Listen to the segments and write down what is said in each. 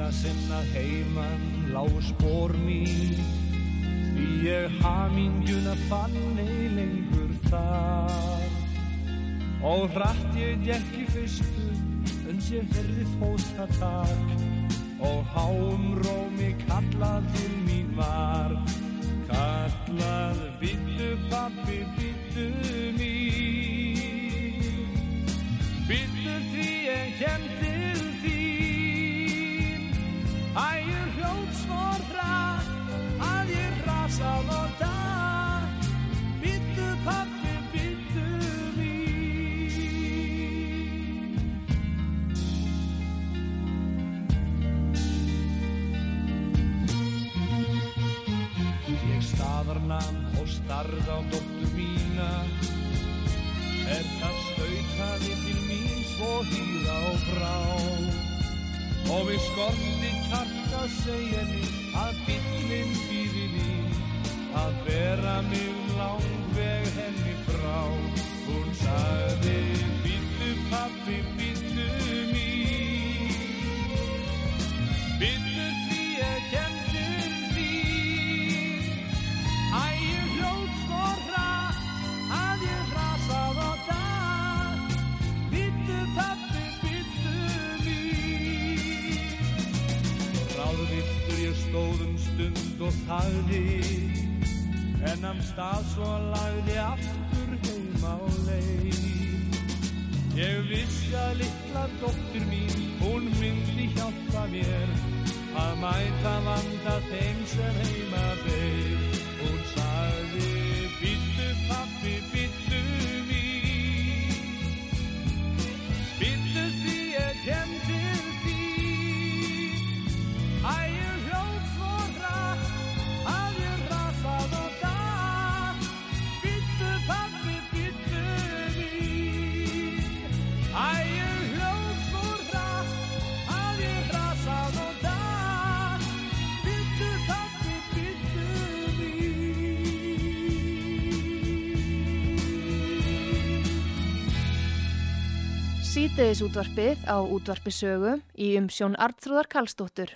Fyrsta sinn að heiman lág spór mín. Því ég haminguna fann ei lengur þar. Og hratt ég gekk í fyrstu uns ég herði fótatak og háum rómi kallað til mín var. Kallað byttu pappi byttu mín. Byttu því ég kendi Æ, ég hljóð svo rætt að ég rasað á dag. Bittu pappi, bittu mín. Ég staðarnam og starð á dóttur mína. Er það stautaði til mín svo hýra og frá og við skorti kjarta segja mér að bílinn býði mín. Að bera mig um langveg henni frá. Hún sagði býttu pappi býttu og þagði En am stað svo lagði aftur heim á leið. Ég vissi að litla dóttir mín Hún myndi hjálpa mér Að mæta vanda þeim sem heima beir mín Sýteðis útvarpið á útvarpisögu í umsjón Artrúðar Kallstóttur.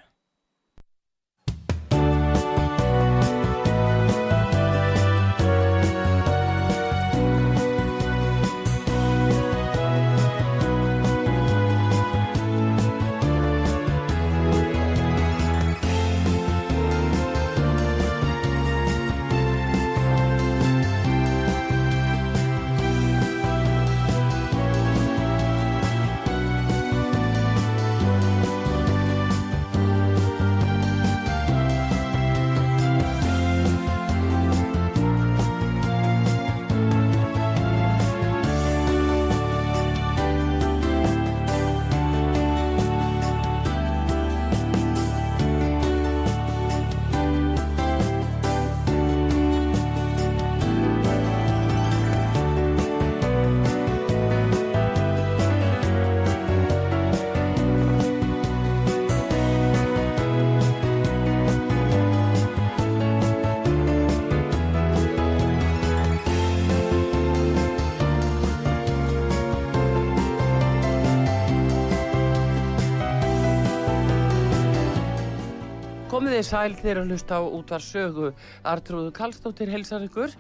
Þið sæl þegar að hlusta á útvar sögu Artrúðu Kallstóttir helsar ykkur.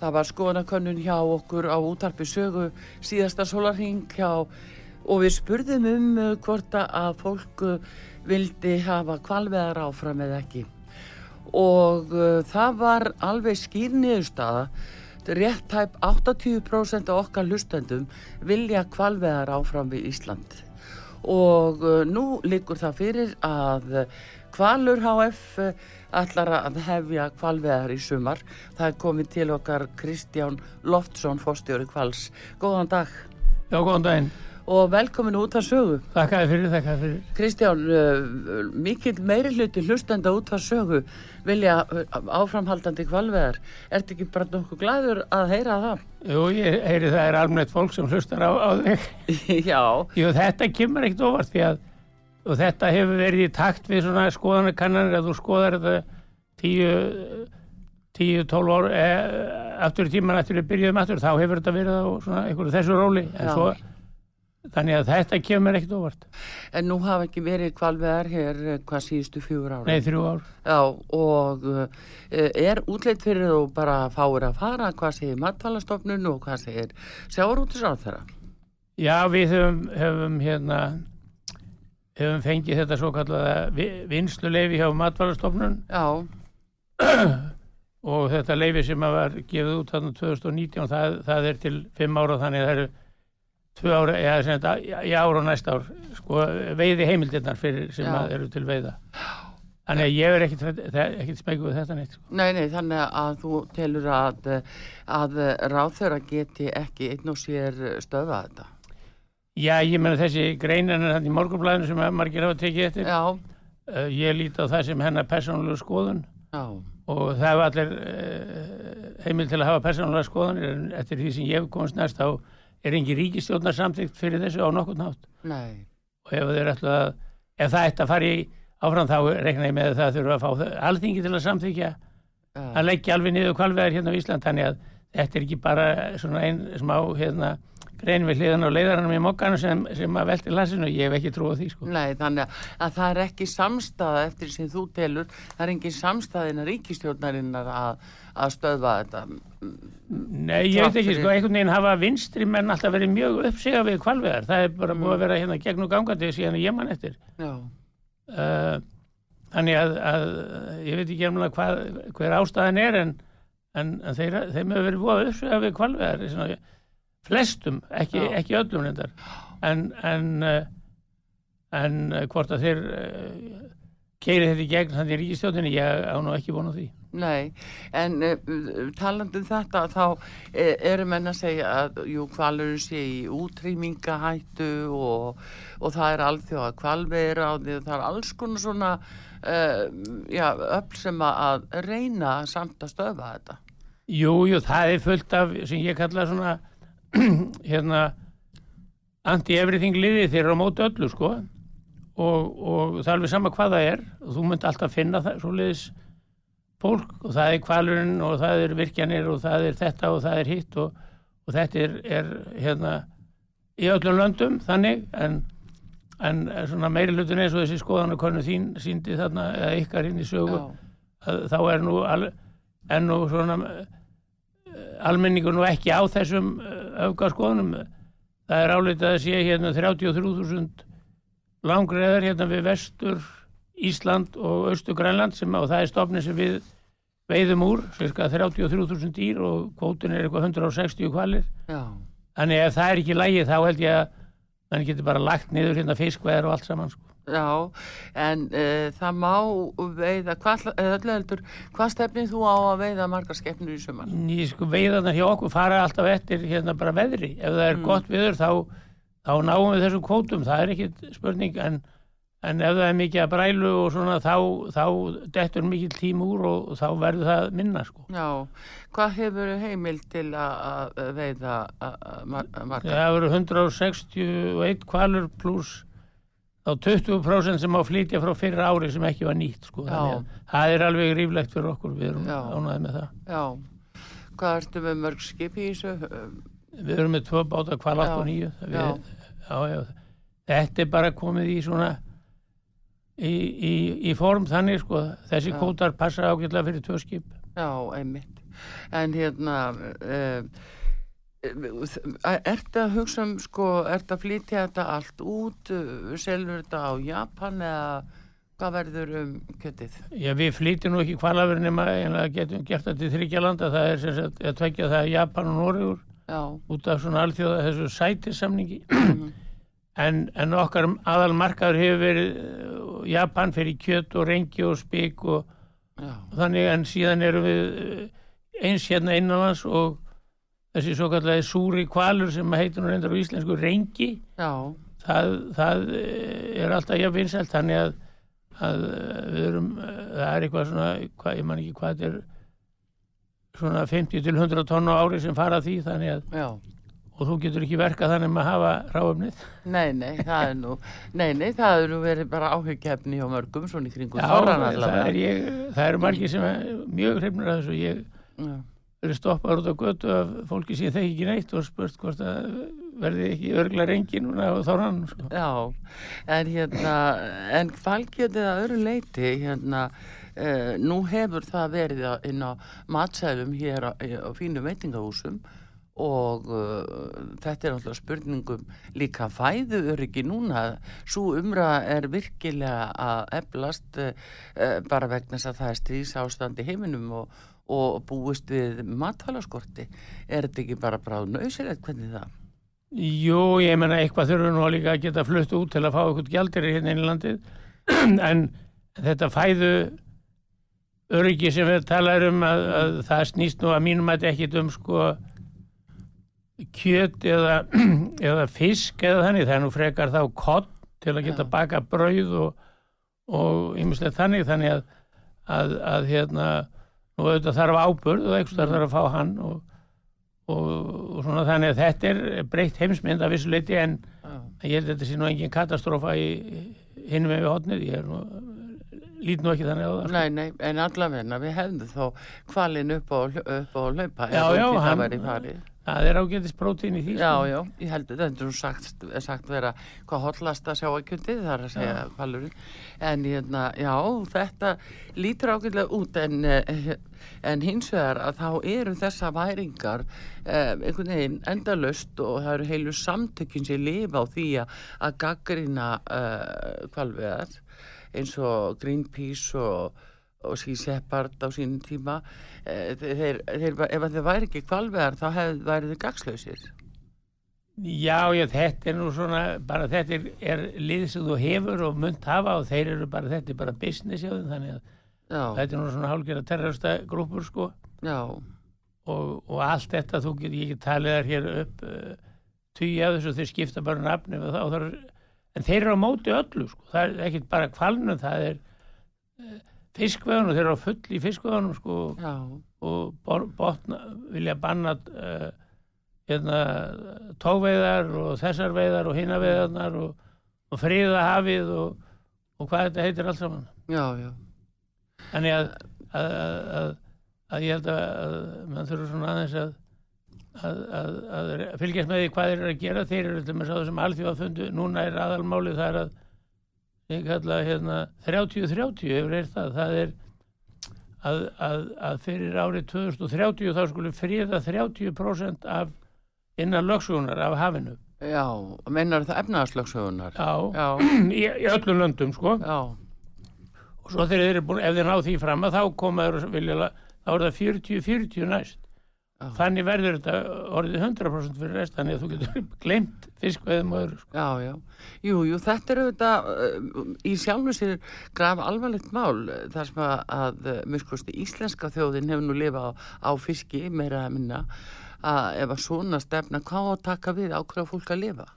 Það var skoðanakönnun hjá okkur á útarpi sögu síðasta solarhing hjá og við spurðum um uh, hvort að fólk uh, vildi hafa kvalveðar áfram eða ekki. Og uh, það var alveg skýrniðurstaða rétt tæp 80% af okkar hlustendum vilja kvalveðar áfram við Ísland. Og nú likur það fyrir að Kvalur HF allar að hefja kvalveðar í sumar. Það er komið til okkar Kristján Loftsson, fórstjóri Kvals. Góðan dag. Já, góðan daginn. og velkomin út að sögu. Þakkaði fyrir, þakkaði fyrir. Kristján, uh, mikill meiri hluti hlustenda út að sögu vilja uh, áframhaldandi kvalveðar. Ertu ekki bara nokkuð glæður að heyra það? Jú, ég heyri það er almennt fólk sem hlustar á, á þig. Já, Jú, þetta kemur ekkert óvart því að og þetta hefur verið í takt við svona skoðanakannanir að þú skoðar þetta tíu, tíu, tólf ár e, aftur í tíman eftir við byrjuðum aftur þá hefur þetta verið á svona einhverju þessu róli en svo þannig að þetta kemur ekkert óvart. en nú hafa ekki verið kvalveðar hér uh, hvað síðustu fjögur ára. Nei, þrjú ár. Já, og uh, er útleitt fyrir þú bara fáir að fara, hvað segir matvalastofnun og hvað segir sjáarútisáð þeirra? Já, við höfum, höfum hérna höfum fengið þetta svo kallaða vinsluleifi hjá matvalastofnun Já, og þetta leifi sem var gefið út þarna 2019 það, það er til fimm ára þannig að það eru tvö ára, eða sem þetta í ára og næsta ár sko veiði heimildirnar fyrir sem eru til veiða. Þannig að ég er smegu við þetta neitt sko. nei, nei, þannig að þú telur að, að ráðþöra geti ekki einn og sér stöða þetta. Já, ég menna þessi greinin er hann í morgunblæðinu sem að margir hafa tekið eftir. Já, uh, ég líti á það sem hennar persónulegu skoðun. Já, og það hefur allir uh, heimil til að hafa persónulega skoðanir en eftir því sem ég hef komast næst þá er engin ríkistjórnar samþygt fyrir þessu á nokkurn nátt nei, og ef, að, ef það ætti að fara í áfram þá reikna ég með að það þurfa að fá alþingi til að samþykja já, að leggja alveg niður kvalveðar hérna á Ísland þannig að þetta er ekki bara svona einn smá hérna grein við hliðan á leiðaranum í mokkanu sem, sem að velti lasinu og ég hef ekki trú á því sko. nei, þannig að, að það er ekki samstaða eftir sem þú telur, það er engin samstaðina ríkistjórnarinnar að, að stöðva þetta. Nei, ég veit ekki, sko, einhvern veginn hafa vinstri menn alltaf verið mjög uppsiga við kvalveðar það er bara búið að vera hérna gegn og gangandi síðan ég mann eftir. Uh, þannig að, að ég veit ekki hvað, hver ástæðan er en, en, en þeir, þeim hefur verið búið að uppsvega við kvalveðar flestum, ekki, ekki öllum reyndar. En en, uh, en uh, hvort að þeir uh, keiri þetta í gegn þannig í ríkistjóðinni, ég á nú ekki vona því. Nei, en uh, talandi um þetta þá uh, eru menn að segja að jú, kvalurinn sé í útrýmingahættu og, og það er alþjóða kvalveira og það er alls konar svona uh, öll sem að reyna samt að stöðva þetta. Jú, jú, það er fullt af sem ég kalla svona hérna anti-everything liði þeir eru á móti öllu sko. Og, og það er alveg sama hvað það er. Og þú munt alltaf finna það svoleiðis fólk. Og það er kvalurinn og það er virkjanir og það er þetta og það er hitt og, og þetta er, er hérna í öllum löndum þannig. En, en svona meiri hlutin eins og þessi skoðanakonu þín síndi þarna eða ykkar hinn í sögu að þá er nú al, er nú svona uh, almenningur nú ekki á þessum uh, öfgaskoðunum. Það er álítið að sé hérna 33.000 langreðar hérna við vestur Ísland og austur Grænland sem og það er stofni sem við veiðum úr, cirka 33.000 dýr og kvótun er eitthvað 160 kvalir já, þannig ef það er ekki lægi þá held ég að mann getur bara lagt niður hérna fiskveðar og allt saman sko. já, en uh, það má veiða, hvað, heldur, hvað stefnið þú á að veiða margar skepnur í sumar? Ný, sko, veiðarnar hjá okkur fara alltaf eftir hérna bara veðri. Ef það er Mm. gott viður þá, þá náum við þessum kvótum, það er ekkit spurning en, en ef það er mikið að brælu og svona þá, þá dettur mikið tím úr og, þá verður það minna sko. Já, hvað hefur heimil til að veiða margar? Það verður 161 kvalur pluss þá 20% sem á flytja frá fyrra ári sem ekki var nýtt sko. Það er alveg ríflegt fyrir okkur, við erum Já. ánæðið með það. Já, hvað ertu með mörg skip í þessu? Við erum með tvö báta kval 8 og 9 við, já. já, þetta er bara komið í svona í, í, í form þannig sko, þessi Já. kótar passa ágætlega fyrir tvö skip Já, einmitt. En hérna, uh, ertu að hugsa um, sko, ertu að flytja þetta allt út, selur þetta á Japan eða hvað verður um kjötið? Já, við flytjum nú ekki kvalafur nema einlega getum gert þetta til þryggja landa. Það er sem sagt að tvekja það Japan og Já, út af svona alþjóða þessu sætisamningi Mhm. en, en okkar aðal markaður hefur verið uh, Japan fyrir kjött og rengi og spik og já, þannig en síðan erum við eh, eins hérna innanlands og, þessi svo kallagi súri kvalur sem heitir nú reyndar á íslensku rengi já, það, það eh, er alltaf jafn vinsælt þannig að, að eh, við erum, eh, það er eitthvað svona, hvað, ég man ekki hvað þetta er svona 50 til 100 tonn á ári sem fara því þannig að, já. og þú getur ekki verkað þannig með að hafa ráöfnið. Nei, nei, það er nú, nei, nei, það er nú verið bara áhugkefni hjá mörgum svona í kringum Já, það, er það eru margir sem er mjög hrifnir að þessu, ég. Verið stoppaður út á götu af fólki sem þekki ekki neitt og spurt hvort að verði ekki örgla rengi núna á þorran, sko. Já, en hérna, en hvalkjötið að öru leiti, hérna, uh, nú hefur það verið inn á matsælum hér á, á fínum veitingahúsum og uh, þetta er alltaf spurningum líka fæðu öryggi núna. Svo umra er virkilega að eflast uh, bara vegna þess að það er strís ástand í heiminum og, og búist við matvælaskorti. Er þetta ekki bara bráð nöysilegt hvernig það? Jú, ég menna eitthvað þurfum nú líka að geta flutt út til að fá eitthvað gjaldir hérna inn í landið. En þetta fæðu öryggi sem við talaðum um að, að það snýst nú að mínum að ekki um sko kjöt eða, eða fisk eða þannig, það er nú frekar þá kott til að geta baka brauð og, og þannig. Þannig að, að, að hérna nú auðvitað þarf áburð og eitthvað þarf að fá hann og, og, og svona þannig að þetta er breytt heimsmynd af vissu leiti en ég held að þetta sé nú engin katastrófa í hinum með við hotnið ég er nú, lít nú ekki þannig á það. Nei, nei, en allavegna við hefðum þó kvalin upp á, upp á hlaupa Já, ef já, hann-. Það er ágætis prótín í því Já, sko. já, ég held að þetta er sagt, sagt vera hvað hollast að sjá að kjöndið þar að segja kvalurinn. En hérna, já, þetta lítur ágætlega út en, eh, en hins vegar að þá eru þessa væringar eh, einhvern veginn endalust og það eru heilu samtökin sem lifa á því að, gaggrina uh, kvalveðar eins og Greenpeace og, og Sea Shepherd á sínum tíma eh, þeir, þeir, ef að þeir væri ekki kvalveðar þá hef, væri þeir gagslausir já, já, þetta er nú svona bara þetta er, er lið sem þú hefur og munt hafa og þeir eru bara þetta er bara business þeim þannig að já, þetta er nú svona hálfgerða terrorista grúpur sko. Já, og, og allt þetta þú get ég get talið þar hér upp uh, tugi af þessu þeir skipta bara þarf en þeir eru á móti öllu sko. það er ekkit bara kvalnum það er uh, fiskveðunum þeir eru á full í fiskveðunum sko, já, og botna, vilja banna uh, hérna, tóveiðar og þessar veiðar og hinna veiðarnar og, og friða hafið og, og hvað þetta heitir allt saman. Já, já, þannig að, að, að, að, ég held að, mann þurfa svona aðeins að Að, fylgjast með því hvað þeir eru að gera. Þeir eru til með sá þessum alþjóðafundu núna er aðalmáli það er að ég kalla hérna 30-30 hefur er það, það er að, að, að fyrir árið 2030 þá skulle fríða 30% af innan lögsugunar af hafinu. Já, meinar það efnaðarslöksugunar? já, Já, í, í öllum löndum sko. Já, og svo þegar þeir eru búin, ef þeir ná því fram að þá koma þeir og vilja, þá er það 40-40 næst Já. þannig verður þetta orðið 100% fyrir rest þannig að þú getur glemt fiskveðum og öðru sko. já, já. Jú, jú, þetta er auðvitað uh, í sjálfu sér graf alvarlegt mál þar sem að, uh, miskusti íslenska þjóðin hefur nú lifað á, á fiski meira að minna að ef að svona stefna, hvað taka við ákveða fólk að lifa?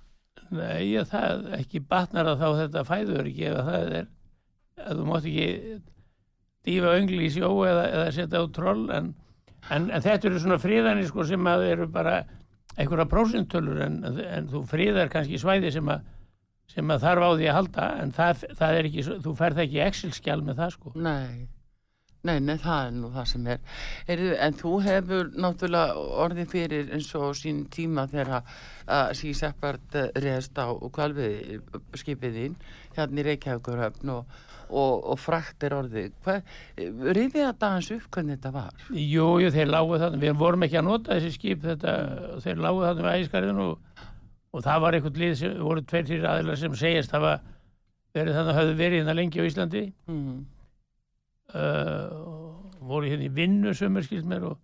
Nei, ég, það ekki batnar að þá þetta fæður ekki ef það er að þú mátt ekki dýfa öngli í sjó eða, eða setja á troll en, en, en þetta eru svona fríðanir sko sem að eru bara einhverja prósintölur en, en þú fríðar kannski svæði sem að sem að þarf á því að halda en það, það er ekki, þú ferð ekki Excel-skjál með það sko. Nei, nei, nei, það er nú það sem er. er en þú hefur náttúrulega orðið fyrir eins og sín tíma þegar að sí seppart reðst á kvalvið skipið þín hérna í Reykjavíkurhöfn og, og, og frakt er orðið. Rifið þetta aðeins upp hvernig þetta var? Jú, jú, þeir lágu þannig, við vorum ekki að nota þessi skip þetta, þeir lágu þannig við ægiskarðinu og, og það var einhvern lið sem voru tveir þýr aðeinar sem segjast hafa verið þannig að höfðu verið hérna lengi á Íslandi Mm. uh, voru hérna í vinnu sömur skilt mér og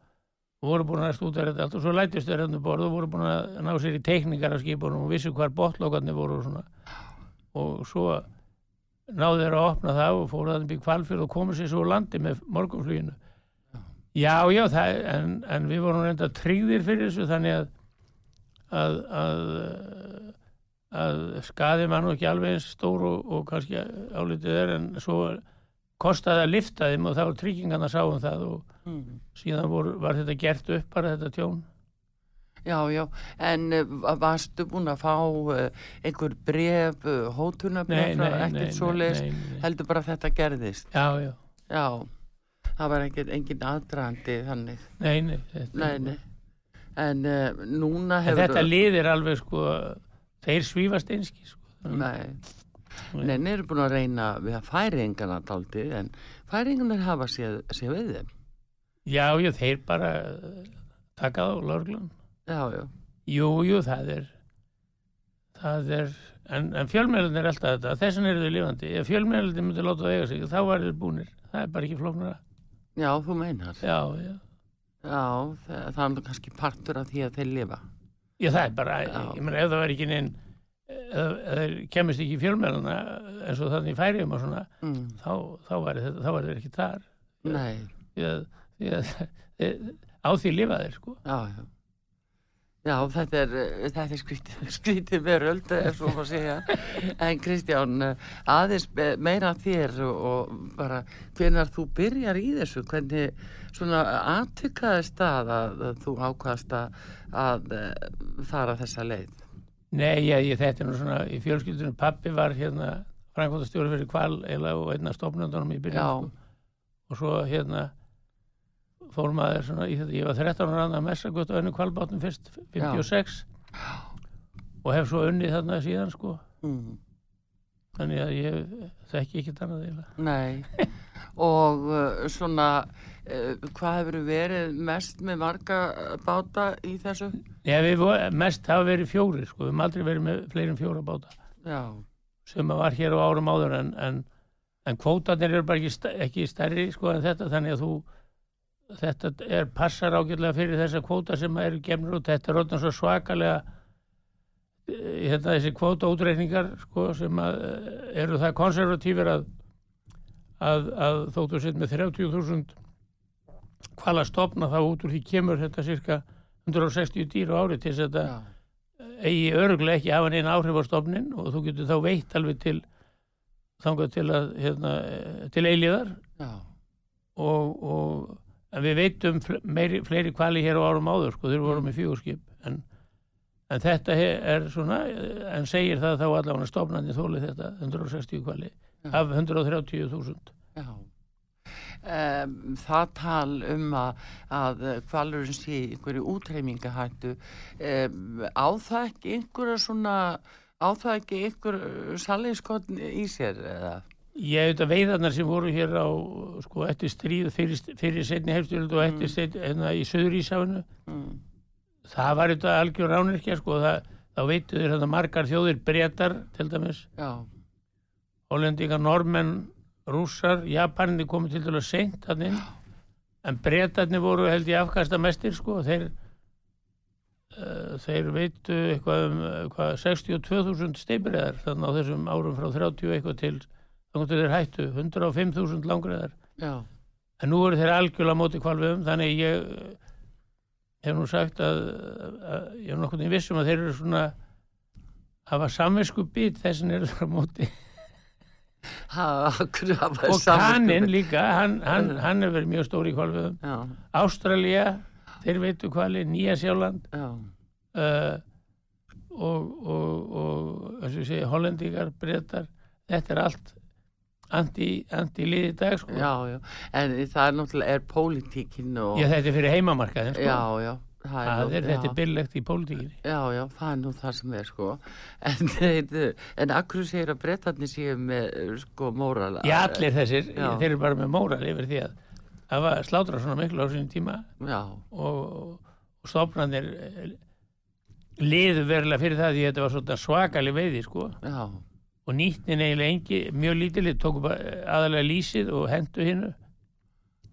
voru búin að stúta þetta allt og svo lætist þeir hérna um borð og voru búin að ná sér í teikningar af skipunum og vissu hvar botlókarnir voru og svona og svo náðu þeir að opna það og fóru upp í kvalfjörð og komu sér svo landi með morgunfluginu Já, já, það, en, en við vorum reynda tryggðir fyrir þessu þannig að að, að, að skaði mann nú ekki alveg eins stór og, og kannski álítið er en svo kostaði að lifta þeim og þá tryggingarna sáum það og Mm. síðan voru, var þetta gert upp bara þetta tjón. Já, já, en uh, varstu búin að fá uh, einhver bref, uh, hótunarbref, frá ekkert nei, nei. heldur bara að þetta gerðist. Já, já, Já, það var ekkert engin aðdraðandi þannig. nei, nei. Nei, nei. En uh, núna En hefur... þetta liðir alveg sko, þeir svífast einski sko. Nei. Nei, þeir eru búin að reyna við að færingana daldið, en færinganar hafa séð, séð við þeim. Já, já, þeir bara taka þá lörglun. Já, já, Jú, jú, það er, það er, en, en fjölmjölun er alltaf þetta, þessan eru þau lifandi. Ef fjölmjölun myndi láta það eiga sig, þá var þeir búnir. Það er bara ekki flóknara. já, þú meinar. Já, já. Já, það, það er kannski partur af því að þeir lifa. Já, það er bara, Já. ég meina, ef það var ekki neinn, þeir kemist ekki í fjölmjöluna eins og þannig í færiðum og svona, Mm. þá, þá var þeir ekki þar. Nei, því að, á því lifa þeir, sko. já, já. Já, þetta er, eh, þetta er skrítið, skrítið veröld, ef svo má segja. En Kristján, eh, aðeins meira þér og, bara hvenar þú byrjar í þessu, hvernig svona aðtykkaðist það að, að þú ákvast að, að eh, fara þessa leið? Nei, ég, þetta er nú svona í fjölskyldunum pappi var hérna frænkvóttastjóri fyrir kval eila og einna stofnöndunum í byrjun Já. sko. og svo hérna fór maður svona í þetta, ég var 13 ára að messa gott á önnu kvalbátnum fyrst 56 og hef svo unnið þarna síðan sko. Mm. þannig að ég þekki ekki annað eila Nei, og uh, svona, uh, hvað hefur verið mest með marga báta í þessu? Já, við vo- mest hafa verið fjóri sko, við höfum aldrei verið með fleiri en fjóra báta. Já, sem var hér á árum áður en, en, en kvótarnir eru bara ekki, sta- ekki stærri sko en þetta. Þannig að þú þetta er passar ágjörlega fyrir þessa kvóta sem eru gemur út. Þetta er róttan svo svakalega eh, hérna þessi kvóta útreikningar sko sem að eh, eru það konservatífir að, að, að þóttu sitt með 30.000 hvala stopna þá út úr því kemur þetta cirka 160 dýr á ári til þess að þetta eigi öruglega ekki hafa neina áhrif á stofnin og þú getur þá veitt alveg til þangað til að hérna, eh, til eilíðar. Já, og, og en við veitum meiri, fleiri kvali hér á árum áður sko, þeir voru með fjögurskip en, en þetta er svona eh, en segir það þá allavega stofnandi þólið þetta 160 kvali Já. af 130.000 já. Um, það tal um að, að kvalurinn sé einhverju útreymingahættu, um, á það ekki einhverja svona, á það ekki einhver sannleiskotn í sér eða? Ég veit að veiðarnar sem voru hér á sko eftir stríð fyrir, fyrir setni hefstjöld og eftir setni hérna í Söðurísafinu Mm. það var þetta algjör ránirkja sko það, þá veitu þeir hérna margar þjóðir breytar til dæmis, Já, hollendingar, normenn rússar, japaninni komið til dæmis seint hann inn. En breytarnir voru held ég afkasta mestir sko þeir uh, þeir veitu eitthvað um eitthvað 62.000 steipirðar þannig á þessum árum frá 30 eitthvað til til þeir hættu. 105.000 langriðar já, En nú eru þeir algjörlega móti kvalviðum, þannig ég eh, hef nú sagt að, að ég er nokkuð í vissum að þeir eru svona hafa samvinsku bít þessin eru þeir á móti. ha, Og kaninn líka, hann, hann, hann hefur verið mjög stóri í kvalviðum. Já, Ástralía, þeir veitu kvali, Nýja Sjáland já, uh, og, og, og að segja, hollendingar, breytar, þetta er allt anti, anti dag, sko. já, já, en það er náttúrulega er pólitíkin og... Já, þetta er fyrir heimamarkaðin, sko. já, já, það Það nú- er, þetta er byrlegt í pólitíkinni. Já, já, það er nú það sem er sko en, en akkur segir að brettarnir séu með sko móral Já, allir þessir, Já. þeir eru bara með móral yfir því að það var slátra svona miklu á sinni tíma Já, og, og stofnarnir eh, liðu verulega fyrir það því að þetta var svona svakalig veiði sko já, og nýttin eiginlega engi, mjög lítilið tóku bara eh, aðalega lýsið og hendu hinnu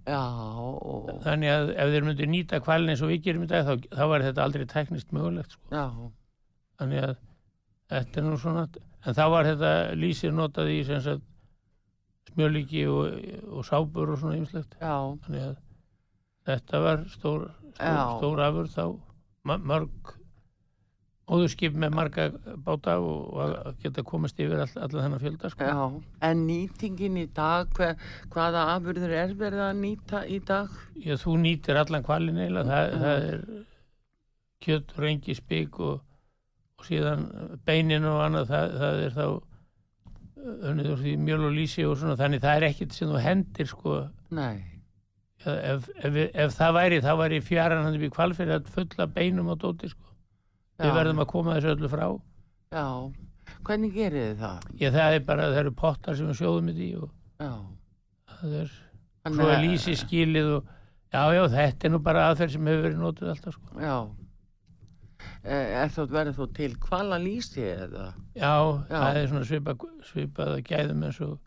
já og, þannig að ef þeir myndu nýta kvalin eins og við gerum í dag þá, þá var þetta aldrei teknist mögulegt sko. Þannig að þetta er nú svona en þá var þetta lýsið notað í smjölíki og, og sápur og svona ymslegt þannig að þetta var stór, stór, stór afur þá. Mörg óðurskip með marga báta og, að geta komast yfir all, allan þennan fjölda sko. Já, en nýtingin í dag, hver, hvaða afurður er verið að nýta í dag? Já, þú nýtir allan kvalin eiginlega, það, það er kjött, rengi, spik og, og síðan beinin og annað, það, það er þá því mjöl og lýsi og svona, þannig það er ekkert sem þú hendir sko, Nei, ef, ef, ef það væri, þá væri fjaran hann upp í kvalfyrir að fulla beinum á dóti sko, við verðum að koma þessu öllu frá. já, hvernig gerir þið það? Já, það er bara, það eru pottar sem við sjóðum í og Já, það er, Þannig svo er lýsi skilið og já, já, þetta er nú bara aðferð sem hefur verið notuð alltaf sko. já. Eh, Er það verið þó til hvala lýsi eða? Já, Já. það er svona svipað svipað að gæðum eins og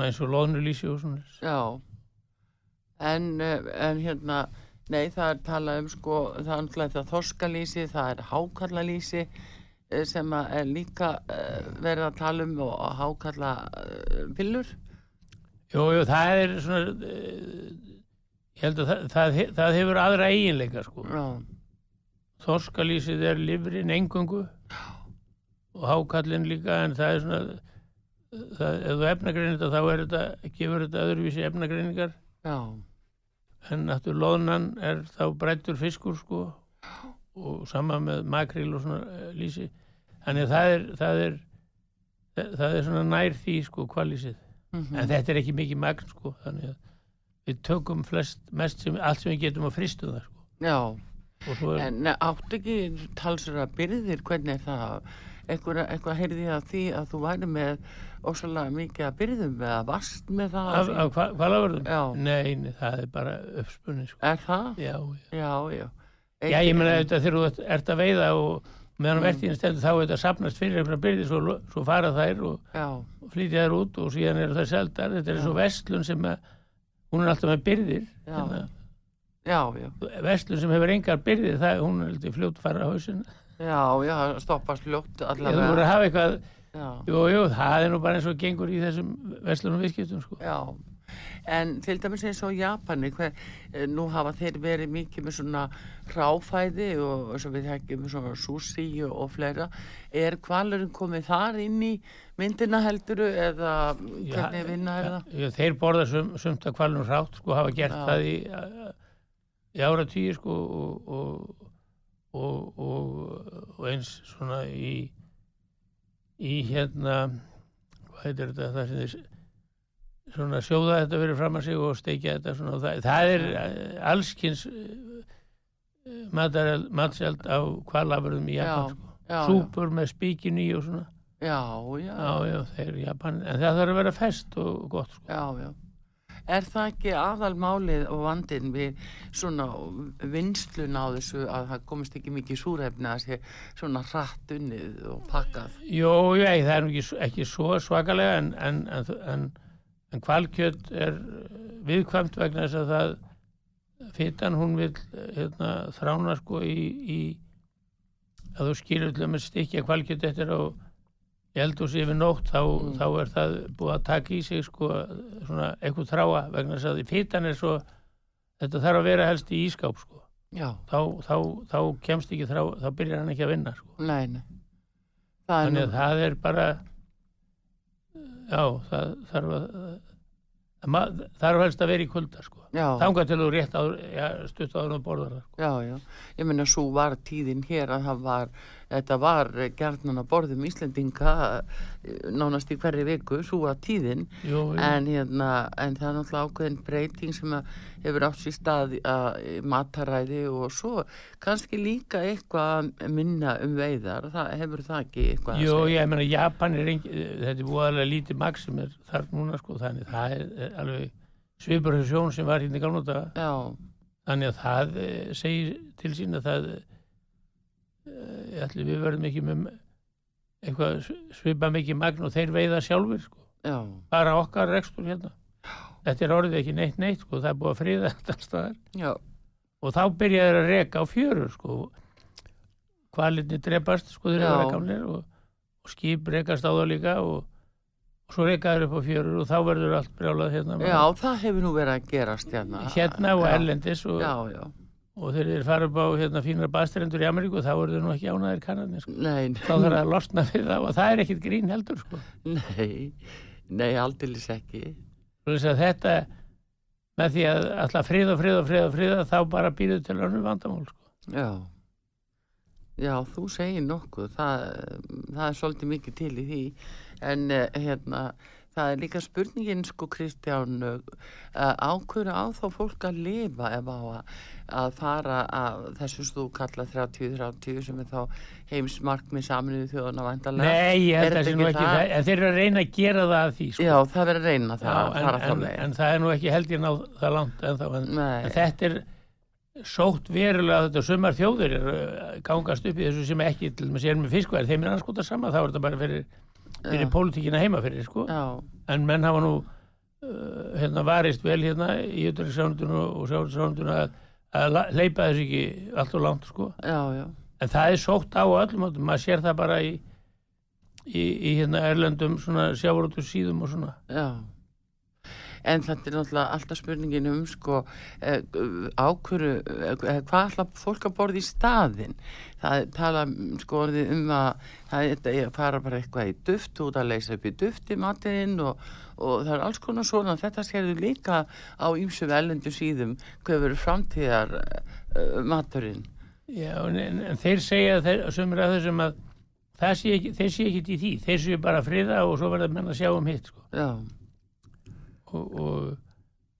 eins og loðnulísi og svona. Já, en, eh, en hérna, nei það er talað um sko, það er náttúrulega þorskalýsi, það er hákallalýsi eh, sem er líka uh, verið að tala um og hákalla uh, pillur. Jú, jú, það er svona ég held að það, það, það hefur aðra eiginleika sko. Já, Þorskalísið er livrin engungu og hákallin líka en það er svona það, ef þú efnagreinir þetta þá er þetta, gefur þetta öðruvísi efnagreiningar já, en náttúrulega loðnan er þá brættur fiskur sko. Og sama með makril og svona eh, lýsi. Þannig að það er það er, það er svona nær því sko kvalísið mhm, en þetta er ekki mikið magn sko. Þannig að við tökum flest mest sem, allt sem við getum og fristum það sko. Já. er, En áttu ekki talsur að byrðir, hvernig er það? Eitthvað, eitthvað heyrði ég að því að þú væri með ósvalega mikið að byrðum eða vast með það? af, af hva, hvalavörðum? Já. Nei, nei, það er bara uppspunni sko Er það? já, já. Já, já. já, ég meina þetta þegar þú ert, að veiða og meðan Mm. vertíðin stendur þá þetta sapnast fyrir einhverja byrði svo, svo fara þær og og flytja þær út og síðan eru þær seldar þetta er svo vestlun sem að hún er alltaf með byrðir Já. Hérna, já, já. vestlun sem hefur engar byrðir það, hún er alltaf fljótt fara á hausin Já, já, stoppast ljótt eða þú voru allavega. að hafa eitthvað Já, jú, jú, það er nú bara eins og gengur í þessum vestlunum viðskiptum sko. já. En til dæmis eins og Japani, hver, eh, nú hafa þeir verið mikið með svona ráfæði og eins og við þekkjum svona sushi og, fleira. Er kvalurinn komið þar inn í myndina helduru eða hvernig vinna er það? já, þeir borða sum, sumt að kvalunum rátt sko, hafa gert Já. það í, í ára tíu sko, og, og, og, og, og eins svona í í hérna hvað heitir þetta það sem þeir svona sjóða þetta verið fram að sig og steikja þetta svona og það, það er eh, allskins matseld á kvalafurðum í Japan sko. súpur með spíkin í og svona Já, já, já, já, þeir Japan en það þarf að vera fest og gott sko. já, já. Er það ekki aðalmálið og vandinn við svona vinslun á þessu að það komist ekki mikið súrefni að sé svona hratt unnið og pakkað? Jó, já, það er ekki, ekki svo svakalega en, en, en, en, en kvalkjöt er viðkvæmt vegna þess að það fytan hún vil hérna, þrána sko í, í að þú skilur til að með stykja kvalkjöt eftir á eldús yfir nótt þá, Mm. þá er það búið að taka í sig sko svona eitthvað þráa vegna þess að fytan er svo þetta þarf að vera helst í ískáp sko þá, þá, þá kemst ekki þrá þá byrjar hann ekki að vinna sko nei, nei. Þannig nú, að það er bara já, það þarf að það þarf helst að vera í kulda sko. já, þangað til þú rétt á, já, stutt áður og borðar sko. já, já. Ég meina, svo var tíðin hér að það var, þetta var gerðnan að borðum Íslendinga eh, nánast í hverju viku, svo var tíðin. jú. En, hérna, en það er náttúrulega ákveðin breyting sem að hefur átt sér stað að mataræði og svo kannski líka eitthvað að minna um veiðar, það hefur það ekki eitthvað jú, að segja. ég meina Japan er engi, þetta er búaðlega lítið maks sem er þar núna sko, þannig það er, er alveg svipur þessu sjón sem var hérna í Já, þannig að það eh, segir til sín að það ætli við verðum ekki með eitthvað svipa mikið magn og þeir veiða sjálfur sko. bara okkar rekstur hérna þetta er orðið ekki neitt neitt sko, það er búið að friða þetta staðar já, og þá byrjaði þeir að reka á fjörur sko. kvalitni drepast sko þeir eru gamlir og, og skip rekast á það líka og, og svo reykaður upp á fjörur og þá verður allt brjálað hérna, Já, það hefur nú verið að gerast hérna. hérna og Já. erlendis og, Já, já. Og þeir fara upp á hérna, fínar baðstrendur í Ameríku þá eru þeir nú ekki ánaðir kannarnir sko. Þá þarf að losna við það og það er ekkit grín heldur sko. nei, nei, aldeilis ekki. og þetta með því að alltaf friða, friða, friða, friða þá bara býður til önnur vandamál sko. Já. Já, þú segir nokkuð, það, það er svolítið mikið til í því, en uh, hérna, það er líka spurningin, sko, Kristján, uh, ákvöru á þá fólk að lifa ef á að, að fara að þessu stú kalla 30-30 sem er þá heimsmarkmið saminuðu þjóðana vandarlega. Nei, ég held að það sé nú ekki það? en þeir eru að reyna að gera það að því sko. Já, það verður að reyna það, Já, að en, fara þá en, leið. en það er nú ekki held ég ná það langt en, þá, en, en þetta er sótt verulega þetta sumar þjóðir er uh, gangast upp í þessu sem ekki til með sér með fiskvæðir, þeim er anskota sama þá er þetta bara fyrir, fyrir Já. pólitíkina heima fyrir sko. En menn hafa nú uh, hérna varist vel hérna í utanriksrándun og, sjáursándun að, að hleypa þessu ekki allt og langt sko. já, já, en það er sótt á öllum átum, maður sér það bara í, í, í hérna erlendum svona sjáurútur síðum og svona já. En þetta er náttúrulega alltaf spurningin um sko eh, ákvöru, eh, hvað ætla fólk að borða í staðinn? Það tala sko orðið um að það er að fara bara eitthvað í duft út að leysa upp í duft í matinn og, og það er alls konar svona. Þetta skerður líka á ýmsum ellendu síðum hvað verður framtíðar uh, maturinn. Já, en, en, þeir segja þeir, sumir af þessum að það sé ekki, þeir sé ekki í því, þeir séu bara friða og svo verða menn að sjá um hitt sko. Já, og, og,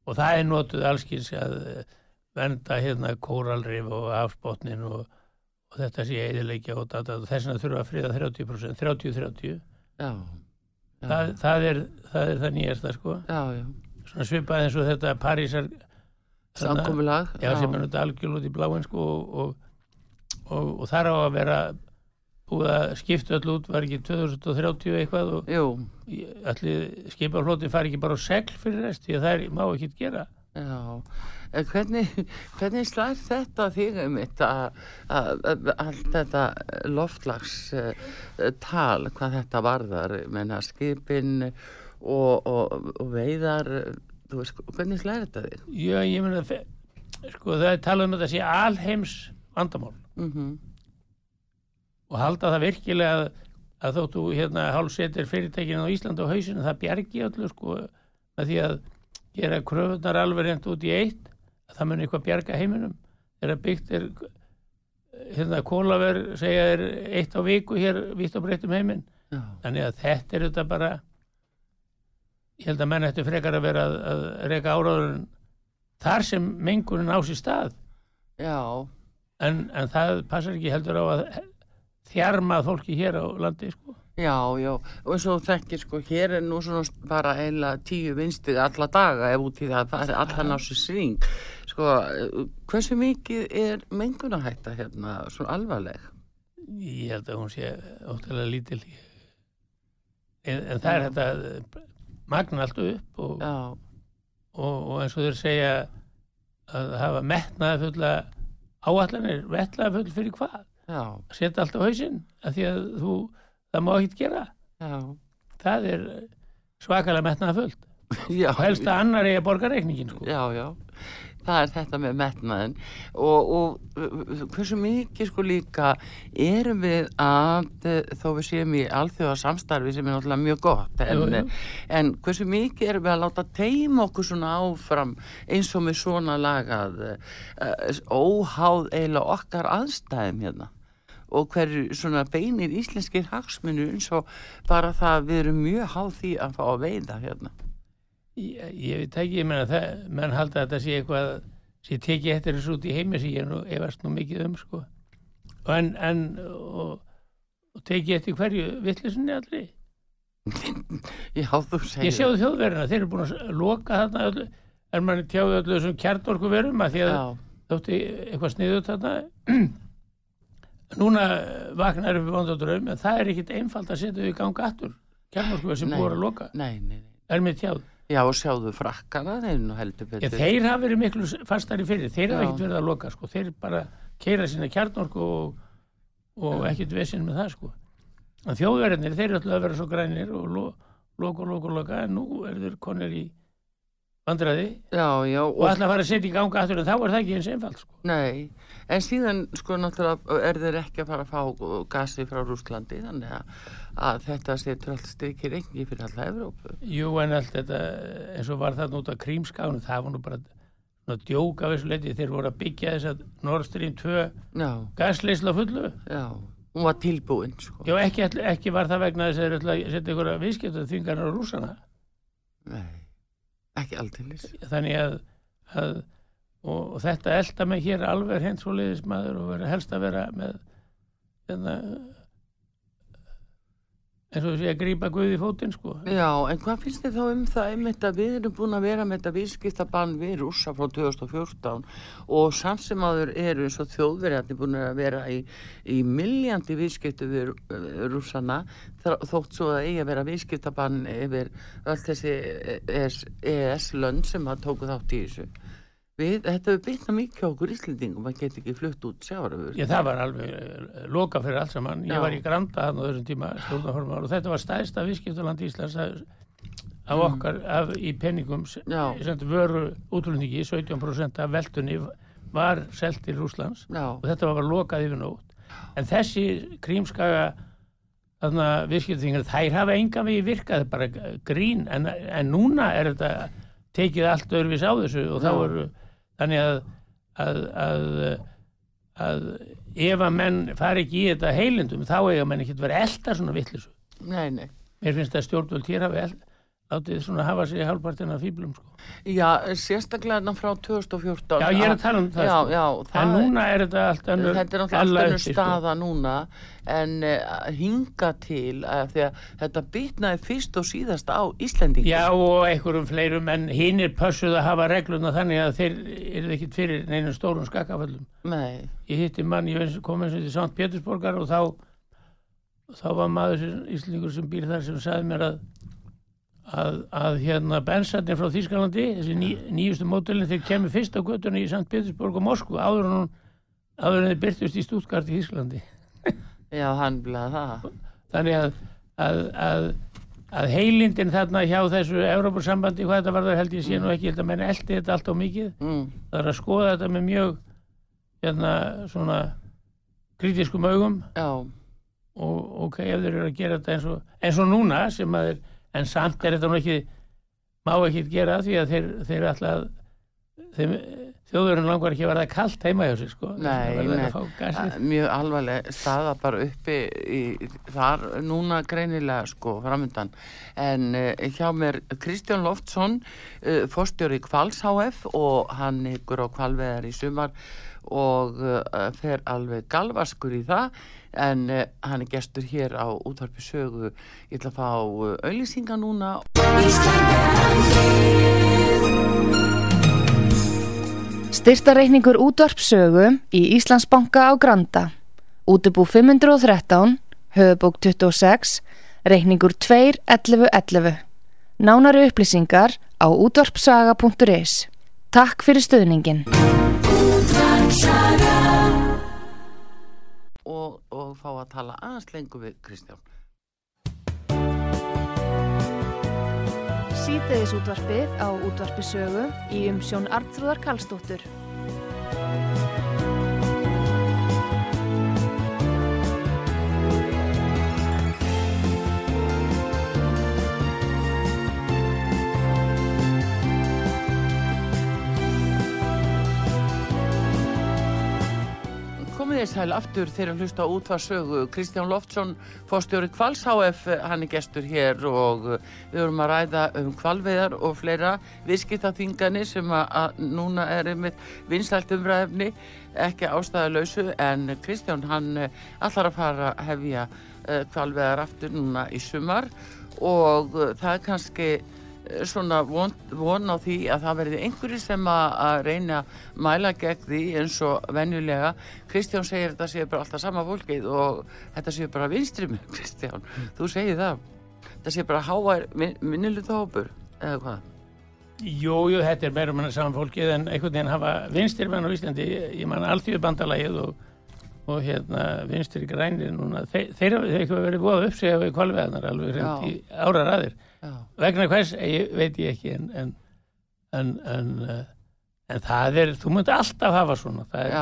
og það er notuð allskins að eh, vernda hérna kóralrif og afspotnin og, og þetta sé eðilegja og þess vegna þurfa að friða 30%, 30-30 já, já, það, það, er, það er það nýjasta sko. Já, já. svona svipað eins og þetta Parísar Samkomulag. já, sem er náttúrulega algjörl út í bláin sko og, og, og, og þar á að vera búið að skipta öll út var ekki 2030 eitthvað og allir skipaflóti fari ekki bara á segl fyrir rest því að það er, má ekki gera. Já, en hvernig, hvernig slær þetta þig um allt þetta loftlags uh, tal, hvað þetta varðar, menna skipin og, og, og veiðar, eh, veist, hvernig slær þetta þig? Já, ég meina, fe- sko það er talað um að þetta sé alheims vandamál. Mm og halda það virkilega að, að þóttu hérna hálfsetir fyrirtækinu á Íslandi á hausinu, það bjargi öllu sko með því að gera kröfunar alveg reynd út í eitt að það mun eitthvað bjarga heiminum. Þegar byggt er hérna kólaver segja er eitt á viku hér vitt á breyttum heiminn. Já, þannig að þetta er þetta bara ég held að menn ættu frekar að vera að, að reyka áráðurinn þar sem mengunin á sér stað. Já, en, en það passar ekki heldur á að þjarma fólki hér á landi sko. já, já, og eins og þekkir, sko, hér er nú svona bara eiginlega tíu vinstið alla daga ef út í það, það er allan á sér sving. Sko, eh, hversu mikið er mengunahætta hérna, svona alvarleg? ég held að hún sé óttalega lítil en, en það er þetta magna allt upp og, og, og eins og þeir segja að hafa metnaði fulla áallanir, metnaði full fyrir hvað setja allt á hausinn af því að þú, það má ekkert gera. Já. það er svakalega metnaði fullt Já, og helst að annar eigi að borga reikningin sko. já, já, það er þetta með metnaðin og, og hversu mikið sko líka erum við að þó við séum í alþjóða samstarfi sem er náttúrulega mjög gott en, Jú, jú. en hversu mikið erum við að láta teima okkur svona áfram eins og með svona lagað uh, óháð eiginlega okkar aðstæðum hérna og hverju svona beinir íslenskir hagsmunur eins og bara það að við erum mjög háð því að fá að veiða hérna. Ég, ég veit ekki, ég meina það menn halda að þetta sé eitthvað sé tekið eftir þessu út í heimi sem ég nú efast nú mikið um sko. en, en og, og tekið eftir hverju vittlisunni allri? Já, þú segir ég sjáðu þjóðverðina, þeir eru búin að loka þarna öllu, er manni tjáðu öllu þessum kjartorku verum að því að Já, þótti eitthvað sniðut þarna núna vaknar upp í vonda draum en það er ekkit einfalt að setja þau í ganga aftur kjarnorku sem búið að loka nei, nei, nei. er mér tjáð Já, og sjáðu frakkana, þeir þeir hafa verið miklu fastari fyrir, þeir hafa Já. ekkert verið að loka sko. þeir bara keira sína kjarnorku og, og ekkert vesinn með það sko. en þjóðverðinir, þeir eru alltaf að vera svo grænir og lo, loka, loka, loka en nú er þeir konir í vandræði já, já, og ætla að fara að setja í ganga aftur en þá er það ekki eins einfalt sko. Nei, en síðan sko náttúrulega er þeir ekki að fara að fá gasi frá Rúslandi þannig að, að þetta setur allt strykir engi fyrir alla Evrópu. Jú, en allt þetta eins og var það nút af krímskánu það var nú bara svona djók af þessu leiti þeir voru að byggja þess að Nord Stream 2 Já, gasleysla fullu já, hún var tilbúin sko. Já, ekki, ekki var það vegna þess að þeir ætla að setja ykkur að viðskipta þvingarnar á rúsana Nei, ekki alltilis. þannig að, að og, og þetta elda mig hér alveg hent svo leiðis maður og vera helst að vera með þennan eins og þessi að grípa guði fótinn sko Já, en hvað finnst þið þá um það einmitt að við erum búin að vera með þetta viðskiptabann við rússa frá 2014 og samt sem aður eru eins og þjóðverjarnir búin að vera í, í miljandi viðskiptu við rússana þótt svo að eigi að vera viðskiptabann yfir öll þessi ES-lönd sem að tóku þátt í þessu. Við, þetta hefur bytnað mikið á okkur Íslendingum að geta ekki flutt út sjáaröfur. Já, það var alveg eh, loka fyrir allt saman. Ég var í Granda hann á þessum tíma stjórnarformar og þetta var stæðsta viðskiptaland Íslands að- af okkar af, í penningum sem vöru útlendingi 17% af veldunni var selt til Rúslands Já, og þetta var bara lokað yfir nótt. En þessi krímskaga þarna viðskiptingar, þær hafa enga við virkað, bara grín. En, en núna er þetta tekið allt öðruvís á þessu og þá eru þannig að, að, að, að ef að menn fari ekki í þetta heilindum þá eiga menn ekki að vera elda svona nei. Mér finnst að stjórnvöld hér hafi eld, látið svona hafa sig hálfpartina fýblum sko. Já, sérstaklega frá 2014. Já, ég er að tala um það, Já, sko. já, En núna er þetta allt önnur þetta er náttúrulega ella allt önnur uppi, sko. staða núna en uh, hinga til að því að þetta bitnaði fyrst og síðast á Íslendingum. Já og einhverjum fleirum en hinnir pössuð að hafa regluna þannig að þeir eru ekkit fyrir neina stórum skakkaföllum. Nei, Ég hitti mann, ég kom eins og til Sankt Pétursborgar og þá, þá var maður sem, íslendingur sem býr þar sem sagði mér að, að, að hérna bensarnir frá Þýskalandi, þessi ný, nýjustu mótelin, þeir kemur fyrst á göttunni í Sankt Pétursborg og Moskvu áður en, áður en þeir byrtust í Stuttgart í Þýskalandi. já, hann bleið það. þannig að, að, að, að heilindin þarna hjá þessu Európa-sambandi, hvað þetta var það held ég sé nú ekki, ég held að menn eldi þetta allt á mikið Mm. það er að skoða þetta með mjög hérna svona kritiskum augum Já, og ok, ef þeir eru að gera þetta eins og, eins og núna sem að þeir, en samt er þetta nú ekki má ekki gera því að þeir, þeir alltaf þeim, þjóðurinn langar ekki að verða kalt heima hjá sig sko, Nei, nei. mjög alvarleg staða bara uppi í, þar núna greinilega sko framöndan en uh, hjá mér Kristján Loftsson uh, fórstjóri Kvals HF og hann ykkur á kvalveðar í sumar og uh, fer alveg galvaskur í það en uh, hann er gestur hér á útvarpi sögu ég ætla að fá uh, auðlýsinga núna Styrtareikningur útvarpsögu í Íslandsbanka á Granda. Útubú 513, höfubók 26, reikningur 21111. Nánari upplýsingar á útvarpsaga.is. Takk fyrir stöðningin. og, og fá að tala aðeins lengur við Kristján Sýteðis útvarpið á útvarpisögu í umsjón Arnþrúðar Karlsdóttur. Sæl aftur þegar hlusta á útvarsögu. Kristján Loftsson, fórstjóri Kvals HF, hann er gestur hér og uh, við vorum að ræða um kvalveðar og fleira viðskiptaþinganir sem að, núna er einmitt vinsælt umræðefni, ekki ástæðalausu en Kristján hann allar að fara hefja kvalveðar aftur núna í sumar og það er kannski svona von, von á því að það verði einhverju sem að, að reyna að mæla gegn því eins og venjulega. Kristján segir þetta séu bara alltaf sama fólkið og þetta séu bara vinstri með Kristján, þú segir það. Þetta séu bara háar minniluta hópur eða hvað? Jú, jú, þetta er meira manna saman fólkið en einhvern veginn hafa vinstir menn á Íslandi, ég, man alþjóðu bandalagið og, og hérna vinstir grænir núna, þeir, þeir hafa verið búið upp sig við kvalveðanar alveg hreint í ára ræðir já, vegna hvers, ég veit ég ekki en en, en, en, uh, en það er, þú myndi alltaf hafa svona er,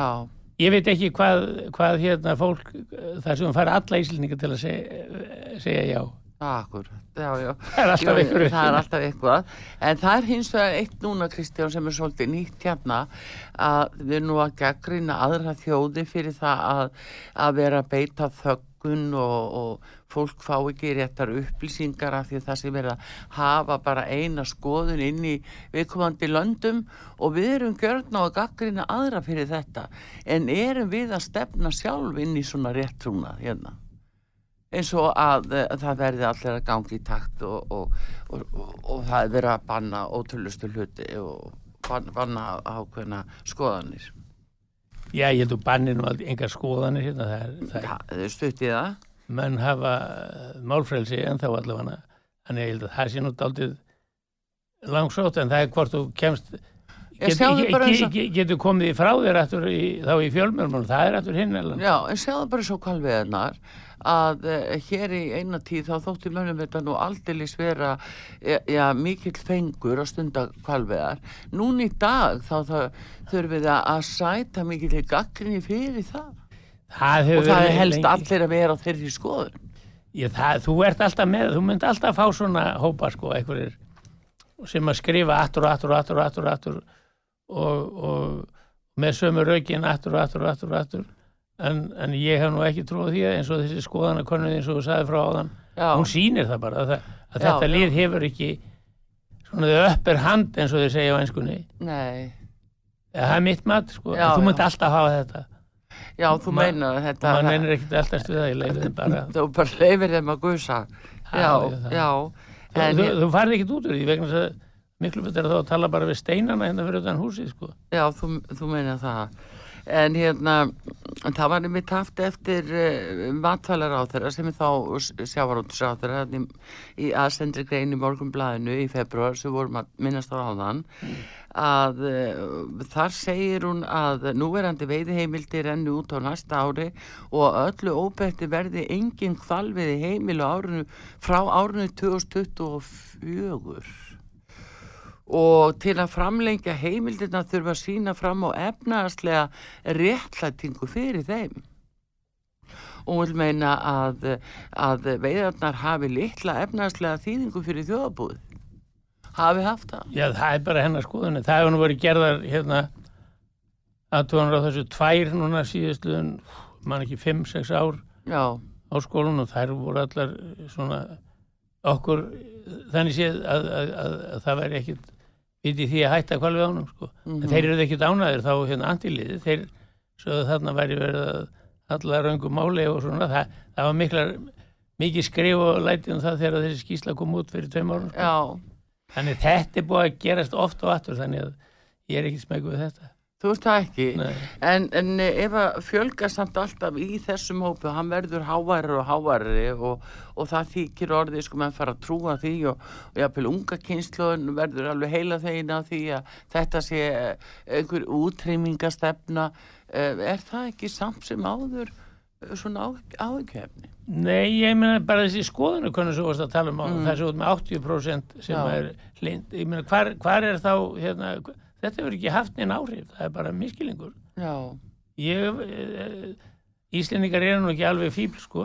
ég veit ekki hvað, hvað hérna fólk uh, það sem fara alla íslendinga til að segja, segja já. Akkur, já, já. það er alltaf ykkur það er alltaf eitthvað. En það er hins vegar eitt núna Kristján sem er svolítið nýtt hérna að við nú að gaggrina aðra þjóði fyrir það að, að vera beita þöggun og, og fólk fá ekki réttar upplýsingar af því að það sem er að hafa bara eina skoðun inn í viðkomandi löndum. Og við erum gjörn á að gaggrina aðra fyrir þetta. En erum við að stefna sjálf inn í svona réttrúna hérna? Eins og að, uh, það verði allir að gangi í takt og, og, og, það er verið að banna ótrúlustu hluti og banna ákveðna skoðanir. Já, ég held að banni nú aldrei engar skoðanir hérna, það er, það er Ja, þau stuttið það? menn hafa uh, málfrelsi en þá allavega þannig að ég held að það sé nú daldið langsótt en það er hvort þú kemst get, get, get, getur komið í frá þér í, þá í fjölmjörnum það er aftur hinn Já, en sjáðu bara svo kvalveðnar að uh, hér í eina tíð þá þótti mönnum þetta nú aldeilis vera ja, ja, mikill fengur að stunda kvalveðar. Nún í dag þá, þurfum við að að sæta mikill gaggrinni fyrir það. það Og það er helst lengi- allir að vera á þeirri skoðun. Ég, það, þú ert alltaf með, þú myndi alltaf fá svona hópa sko, einhverjir sem að skrifa aftur og aftur og aftur og aftur og aftur og, og með sömu raukin aftur og aftur og aftur og aftur en, en ég hef nú ekki trúið því eins og þessi skoðana konun eins og þú sagði frá áðan Já. hún sýnir það bara að, að Já, þetta lið hefur ekki svona þau uppir hand eins og þau segja á einskunni Nei. það er mitt mat sko, þú myndi alltaf hafa þetta Já, þú að þetta... mann ennir ekkert alltaf stuða ég leiði þeim bara Þú bara leifir þeim að gusa. Já, Já, þú, þú, þú farið ekkert út úr því vegna þess að miklu betur þá að tala bara við steinana hérna fyrir utan húsið sko. já, þú, þú meinar það. En hérna, það var einmitt haft eftir uh, matvælar á þeirra sem þá sjávaróttis á þeirra í, í aðsendri grein í morgunblæðinu í februar sem vorum að minnast á áðan að uh, þar segir hún að núverandi veiðiheimildi renni út á næsta ári og öllu óbætti verði engin hvalviði heimil á árinu, frá árinu 2024 og til að framlengja heimildina þurfa að sína fram á efnaðarslega réttlætingu fyrir þeim. Og vil meina að, að veiðarnar hafi litla efnaðarslega þýðingu fyrir þjóðabúð hafi haft það? Já, það er bara hennar skoðunni. Það hefur nú verið gerðar hérna aðtóðanur á þessu tvær núna síðustluðun, mann ekki 5-6 ár já, á skólun og þær voru allar svona okkur þannig séð að, að, að, að það væri ekkit vitið því að hætta kvalvið ánum sko. Mhm. en þeir eru ekkit ánaðir þá hérna antiliði, þeir svo þarna væri verið að allar röngum máli og svona, það, það var miklar mikið skrif og lætið um það þegar þessi skýsla kom út fyrir tveim árum sko. Þannig þetta er búið að gerast oft og aftur þannig að ég er ekki smegu við þetta. Þú veist það ekki Nei. en, en ef að fjölga samt alltaf í þessum hópu, hann verður háværi og háværi og, og það þykir orðið sko menn fara að trúa því og, og jáfnvel unga kynsluðun verður alveg heila þeina því að þetta sé eh, einhver útreymingastefna er það ekki samt sem áður eh, svona áhugkefni? Nei, ég meina bara þessi skoðinu hvernig svo varst að tala um Mm. þessu út með 80% sem Já. er lind. Ég meina hvar, hvar er þá, hérna, þetta hefur ekki haft neina áhrif, það er bara miskilingur. Ég, e, Íslendingar eru nú ekki alveg fíbl sko,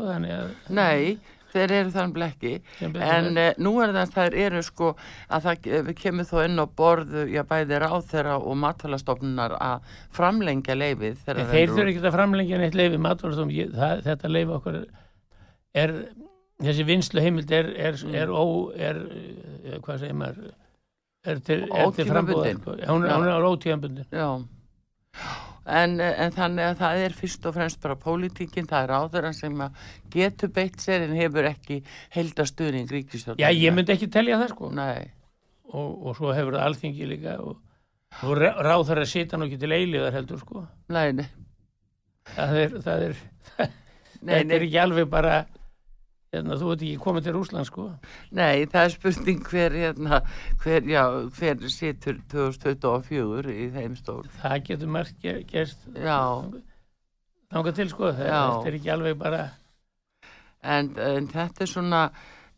nei, þeir eru þannig blekki En uh, nú er það að þær eru sko að það eh, kemur þó inn á borðu já bæði ráþera og matalastofnunar að framlengja leifið þeir þurfa ekki að framlengja neitt leifi matvælstum, þetta leifi okkur er, þessi vinslu heimild er, er, Mm. er ó, er, eh, hvað segir maður, er til, til frambúðar, hún, hún er ótíðanbundin. En, en þannig að það er fyrst og fremst bara pólitíkin, það er ráðurinn sem að getur beitt sér en hefur ekki heldastuðning ríkistjórn. Já, ég myndi ekki telja það, sko. Og, og svo hefur það alþingi líka og, og ráð þar að sita nú ekki til eiliðar heldur, sko. nei, nei, Það er, það er, nei, þetta er ekki alveg bara, hérna, þú ert ekki komið til Rúsland, sko. nei, það er spurning hver, hérna, hver, já, hver situr 2024 í þeim stól. Það getur margt ge- gerst Já. þangað til, sko. Það, Já. er ekki alveg bara... en, en þetta er svona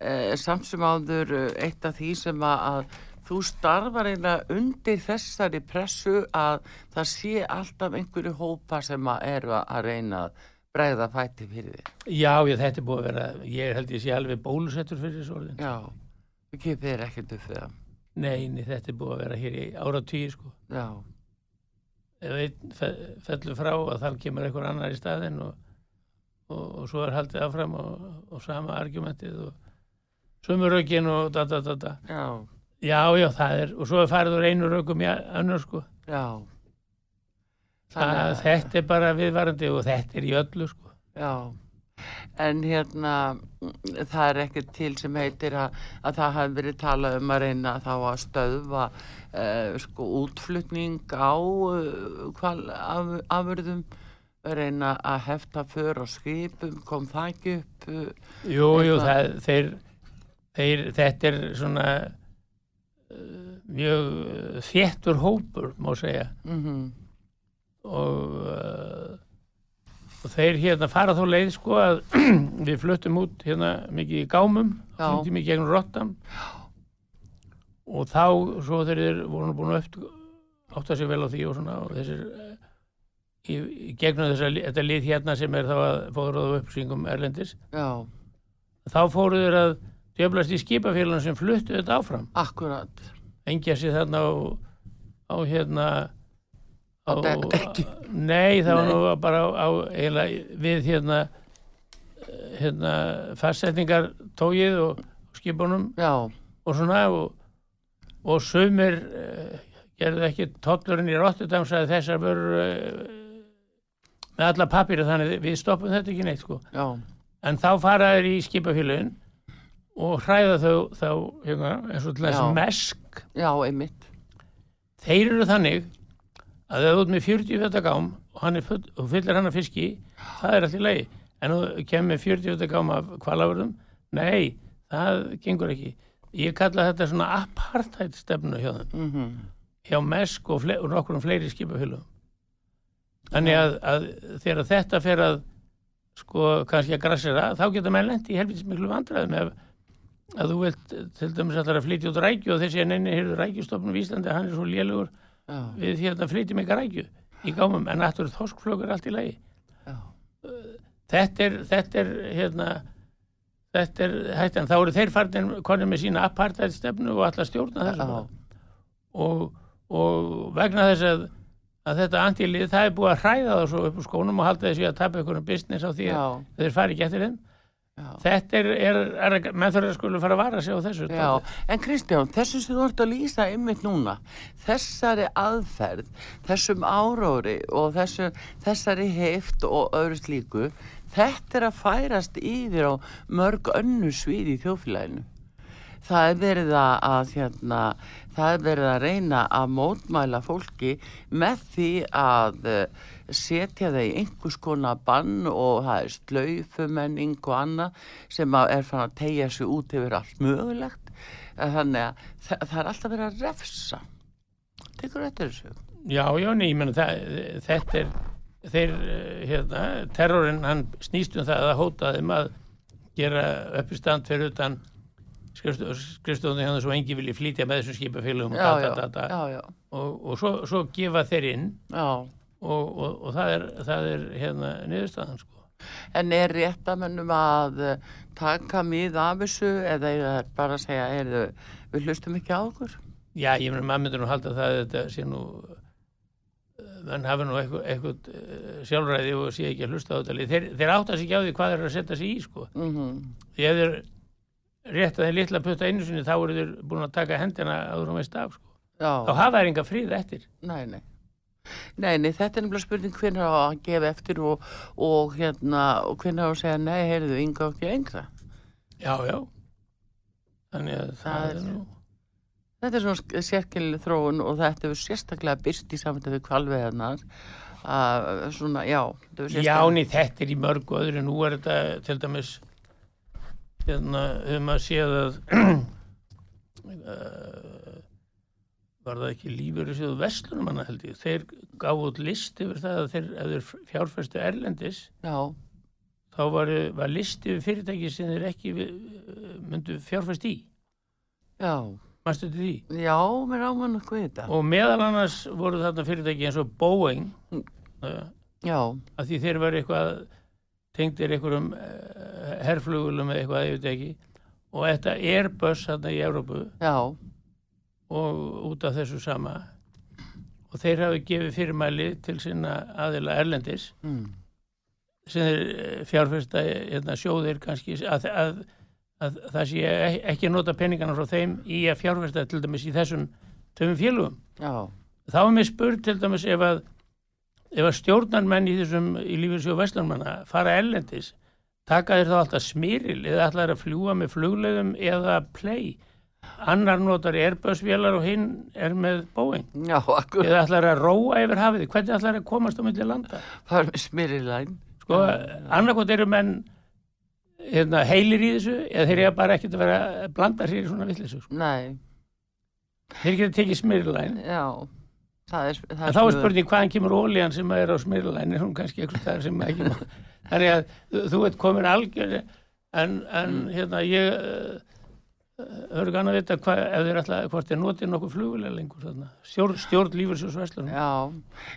eh, samt sem áður eh, eitt af því sem að, að þú starfar eiginlega undir þessari pressu að það sé alltaf einhverju hópa sem að eru að reyna að bregða fæti fyrir þig. Já, ég, þetta er búið að vera, ég held ég sé alveg bólusettur fyrir þessu orðin. Já, þú kipið er ekkert upp það. Nei, nei, þetta er búið að vera hér í ára tíu, sko. Já, Ef einn fe- fellur frá að þá kemur einhver annar í staðinn og, og, og svo er haldið áfram og, og sama argumentið og sömu rökin og da, da, da, da. já, Já, já, það er, og svo er farið úr einu rökum í önnur, sko. já. Þannig að- þetta er bara viðvarandi og þetta er í öllu, sko. Já, en hérna það er ekkert til sem heitir að, að það hafi verið talað um að reyna þá að stöðva uh, sko útflutning á uh, hval, af, afurðum reyna að hefta för á skipum, kom það ekki upp uh, Jú, jú, það, þeir, þeir, þetta er svona uh, mjög þéttur hópur, má segja, mm og, uh, og þeir hérna fara þá leið, sko, að við fluttum út hérna mikið í gámum, í gegnum Rottam og þá, svo þeir voru búin að átta sig vel á því og svona, og þessir uh, í, í gegnum þessa, þetta lið hérna sem er þá að fóðraðu uppsýngum Erlendis, Já, þá fóru þeir að djöflast í skipafélagin sem fluttu þetta áfram. Akkurat. Engja sér þarna á, á hérna Á de- dekki. nei það var nú bara á, á eiginlega við hérna hérna fastsetningar tógið og skipunum Já, og svona og, og sumir uh, gerðu ekki tollurinn í Rotterdam sagði þessar vörur uh, með alla pappir þannig við stoppum þetta ekki neitt sko. Já, en þá fara þeir í skipafélagin og hræða þau þá hérna, eins og til þess mesk. Já, einmitt. Þeir eru þannig að ef þú ert með 40 fjöta gám og, hann er full, og fyllir hann að fiski það er allt í lagi. En þú kemur með 40 fjöta gám af kvalafurðum nei, það gengur ekki. Ég kalla þetta svona apartheid stefnu hjá þeim. Mm hjá mesk og, og nokkur fleiri skipafélagum þannig að, að þegar þetta fer að sko kannski að grassera þá geta menn lent í helvitis miklu vandræðum ef að þú vilt eh, til dæmis allar að flytja út rækju og þessi að neini hefur rækjustofnum í Íslandi hann er svo lélugur Já, við hérna flytjum ekki rækju í gámum en aftur þorskflögur allt í lagi. Já, þetta er, þetta er hérna þetta er hættan, þá eru þeir farnir konir með sína apartheid stefnu og allar stjórna þessu og, og vegna þess að, að þetta antílið, það er búið að hræða það svo upp úr skónum og halda þessi að tapa einhvern business á því að já, þeir fari ekki eftir þeim já. þetta er, er, er menn þurfa að skulu fara að vara sig á þessu Já, en Kristján, þessu sem þú ert að lýsa ymmit núna, þessari aðferð, þessum áróri og þessu, þessari heift og öðru slíku, þetta er að færast yfir á mörg önnu svið í þjófélaginu. Það er verið að, hérna, það er verið að reyna að mótmæla fólki með því að eh, setja það í einhvers konar bann og það er slaufumenning og annað sem er fann að tegja sig út yfir allt mögulegt. Eh, Þannig að það, það er alltaf verið að refsa. Tekur þetta þessu? Já, já, nei, ég menna það, þetta er þeir, eh, hérna, terrorin hann snýst um það að hóta þeim að gera uppistand fyrir utan skrifstofnum hérna svo engi vilji flytja með þessum skipafélagum og, og, og svo, svo gefa þeir inn já. Og, og, og það er, það er hérna niðurstaðan sko. En er rétt að eh, taka mið af þessu eða er bara að segja, er við hlustum ekki á okkur? Já, ég meina maður myndir nú halda það að þetta sé nú eh, menn hafi nú eitthvað, eitthvað eh, sjálfræði og sé ekki að hlusta á þetta þeir, þeir átta sig ekki á því hvað er að setja sig í sko. Mm því ef þeir rétt að þeir litla putta einu sinni þá eru þeir búin að taka hendina áður og veist af sko. Þá hafa þeir enga fríð eftir nei, nei. Nei, nei, þetta er nefnilega spurning hvernig á að gefa eftir og, og hérna, og hvernig á að segja, nei, heyrðu, ynga okkur engra. já, já þannig að það, Það er nú Þetta er svona sérkynlega þróun og þetta hefur sérstaklega byrst í við kvalveðarnar. að svona, já, Já, ný, þetta er í mörgu öðru. Nú er þetta til dæmis, hérna, höfum að séð að, var það ekki lífur í sjöðu vestlunum hana held ég. Þeir gáðu út list yfir það að þeir, ef þeir fjárfæstu erlendis, Já, þá var, var listi við fyrirtæki sem þeir ekki við- myndu fjárfæst í. Já, mannstu til því? Já, mér ámann okkur þetta. og meðal annars voru þarna fyrirtæki eins og Boeing Mm. uh, Já, að því þeir var eitthvað tengdir einhverjum uh, herflugulum eða eitthvað, ég veit ekki. Og þetta Airbus þarna í Európu já, og út af þessu sama og þeir hafi gefið fyrirmæli til sinna aðila Erlendis mm. sem þeir eh, fjárfesta hérna, sjóðir kannski að, að, að það sé ekki að nota peningana frá þeim í að fjárfesta til dæmis í þessum töfum félugum. já, Þá er mér spurt til dæmis ef að, ef að stjórnarmenn í þessum í lífisjóð Vestlandmanna fara ellendis taka þeir þá alltaf smýril eða ætlar að fljúa með flugleiðum eða play. Annar notar Airbus vélar og hinn er með Boeing. já, akkur, Eða ætlar að róa yfir hafið. Hvernig ætlar að komast á milli landa? það er með smyrilæn. sko, annarkot eru menn hérna, heilir í þessu eða þeir eru bara ekkert að vera að blanda sér í svona villisu sko. Nei, þeir geta tekið smyrlæn já, það er, það en þá er spurning hvaðan kemur ólíjan sem er á smyrlæn er hún kannski eitthvað þar sem ekki má þannig að þú- þú ert komin algjör en, en hérna ég uh, kannan að vita hvað, ef þeir ætla, hvort þeir notið nokkuð flugulega lengur þarna. stjórn, stjórn lífursjóðsveslunum Já,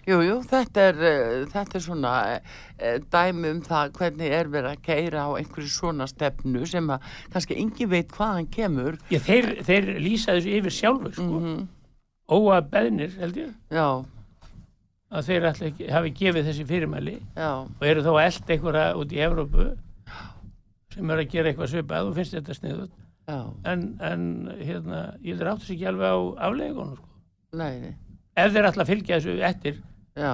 jú, jú, þetta er, uh, þetta er svona uh, dæmi um það hvernig er verið að keira á einhverju svona stefnu sem að kannski engi veit hvaðan kemur. Já, þeir, þeir lýsa þessu yfir sjálfur sko. Mm óa beðnir held ég. Já, að þeir ekki, hafi gefið þessi fyrirmæli já, og eru þá að elda einhverja út í Evrópu sem er að gera eitthvað svipað og finnst þetta sniðut en, en hérna, ég áttu sig ekki alveg á aflegunum sko. ef þeir ætla að fylgja þessu eftir já,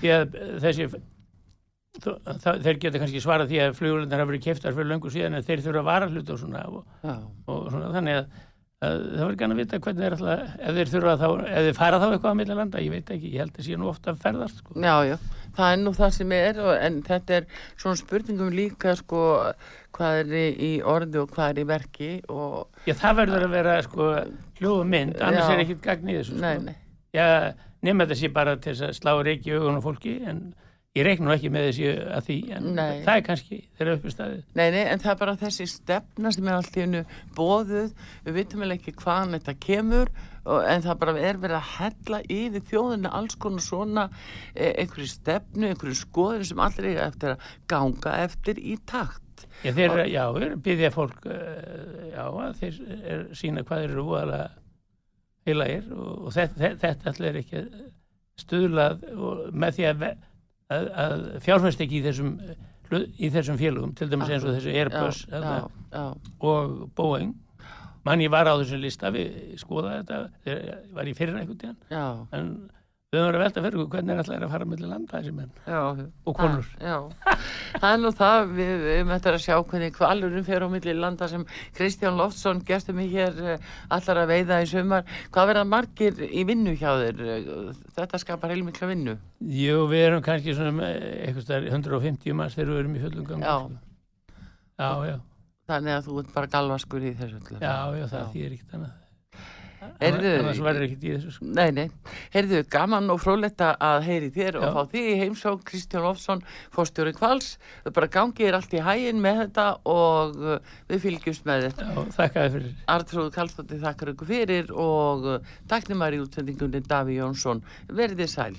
því að þessi þeir geta kannski svarað því að flugulindar hafa verið keiftar fyrir löngu síðan en þeir þurfa að vara hluti og svona og, og svona þannig að það verður gana að vita hvernig þeir ætla ef þeir þurfa þá, ef þeir fara þá eitthvað á milli landa, ég veit ekki, ég held að sé nú ofta að ferðast sko. já, já, það er nú það sem er og, en þetta er svona spurningum líka sko hvað er í, orði og hvað er í verki og, Já, það verður að vera sko hljóðu mynd, annars Já. er ekkit gagn í þessu sko. nei, nei, Já, nema sé bara til þess að slá reiki í augunum fólki en ég reiknum ekki með þessi að því en Nei. það er kannski þeirra uppi staðið. nei, nei, en það er bara þessi stefna sem er allt í hennu bóðuð, við vitum vel ekki hvaðan þetta kemur og, en það bara er verið að hella yfir þjóðina alls konar svona e, einhverju stefnu, einhverju skoður sem allir eiga eftir að ganga eftir í takt. Já, þeir, eru byggðja fólk uh, já, að þeir er, sína hvað eru úaðlega heilagir og, og þetta, þetta, allir er ekki stuðlað og með því að, að, að fjárfæst ekki í þessum í þessum félugum, til dæmis eins og þessu Airbus já, þarna, já, já, og Boeing. Mann ég var á þessum lista við skoða þetta, ég var í fyrra einhvern tíðan, en við höfum verið að velta fyrir okkur hvernig er alltaf að fara millir landa þessi menn já, og konur. Það, já, það er nú það, við við höfum eftir að sjá hvernig kvalurinn fer á milli landa sem Kristján Loftsson gestur mig hér eh, allar að veiða í sumar. Hvað verða margir í vinnu hjá þér? Þetta skapar heilmikla vinnu. Jú, við erum kannski svona með eitthvað stær 150 manns þegar við erum í fullum gangi Já. sko. já, já, Þannig að þú ert bara galvaskur í þessu. öllu. já, já, það þýðir ekkert annað Heyrðu, annars verður ekkert í þessu sko. Nei, nei. Heyrðu, gaman og frólætta að heyri þér og Já. fá þig í heimsók Kristján Loftsson, fórstjóri Kvals. Bara gangi er allt í hæginn með þetta og uh, við fylgjumst með þér. já, þakka þér fyrir Artrúð Kallstóttir þakkar ykkur fyrir og uh, taknum maður í útsendingunni Daví Jónsson. Verðið sæl.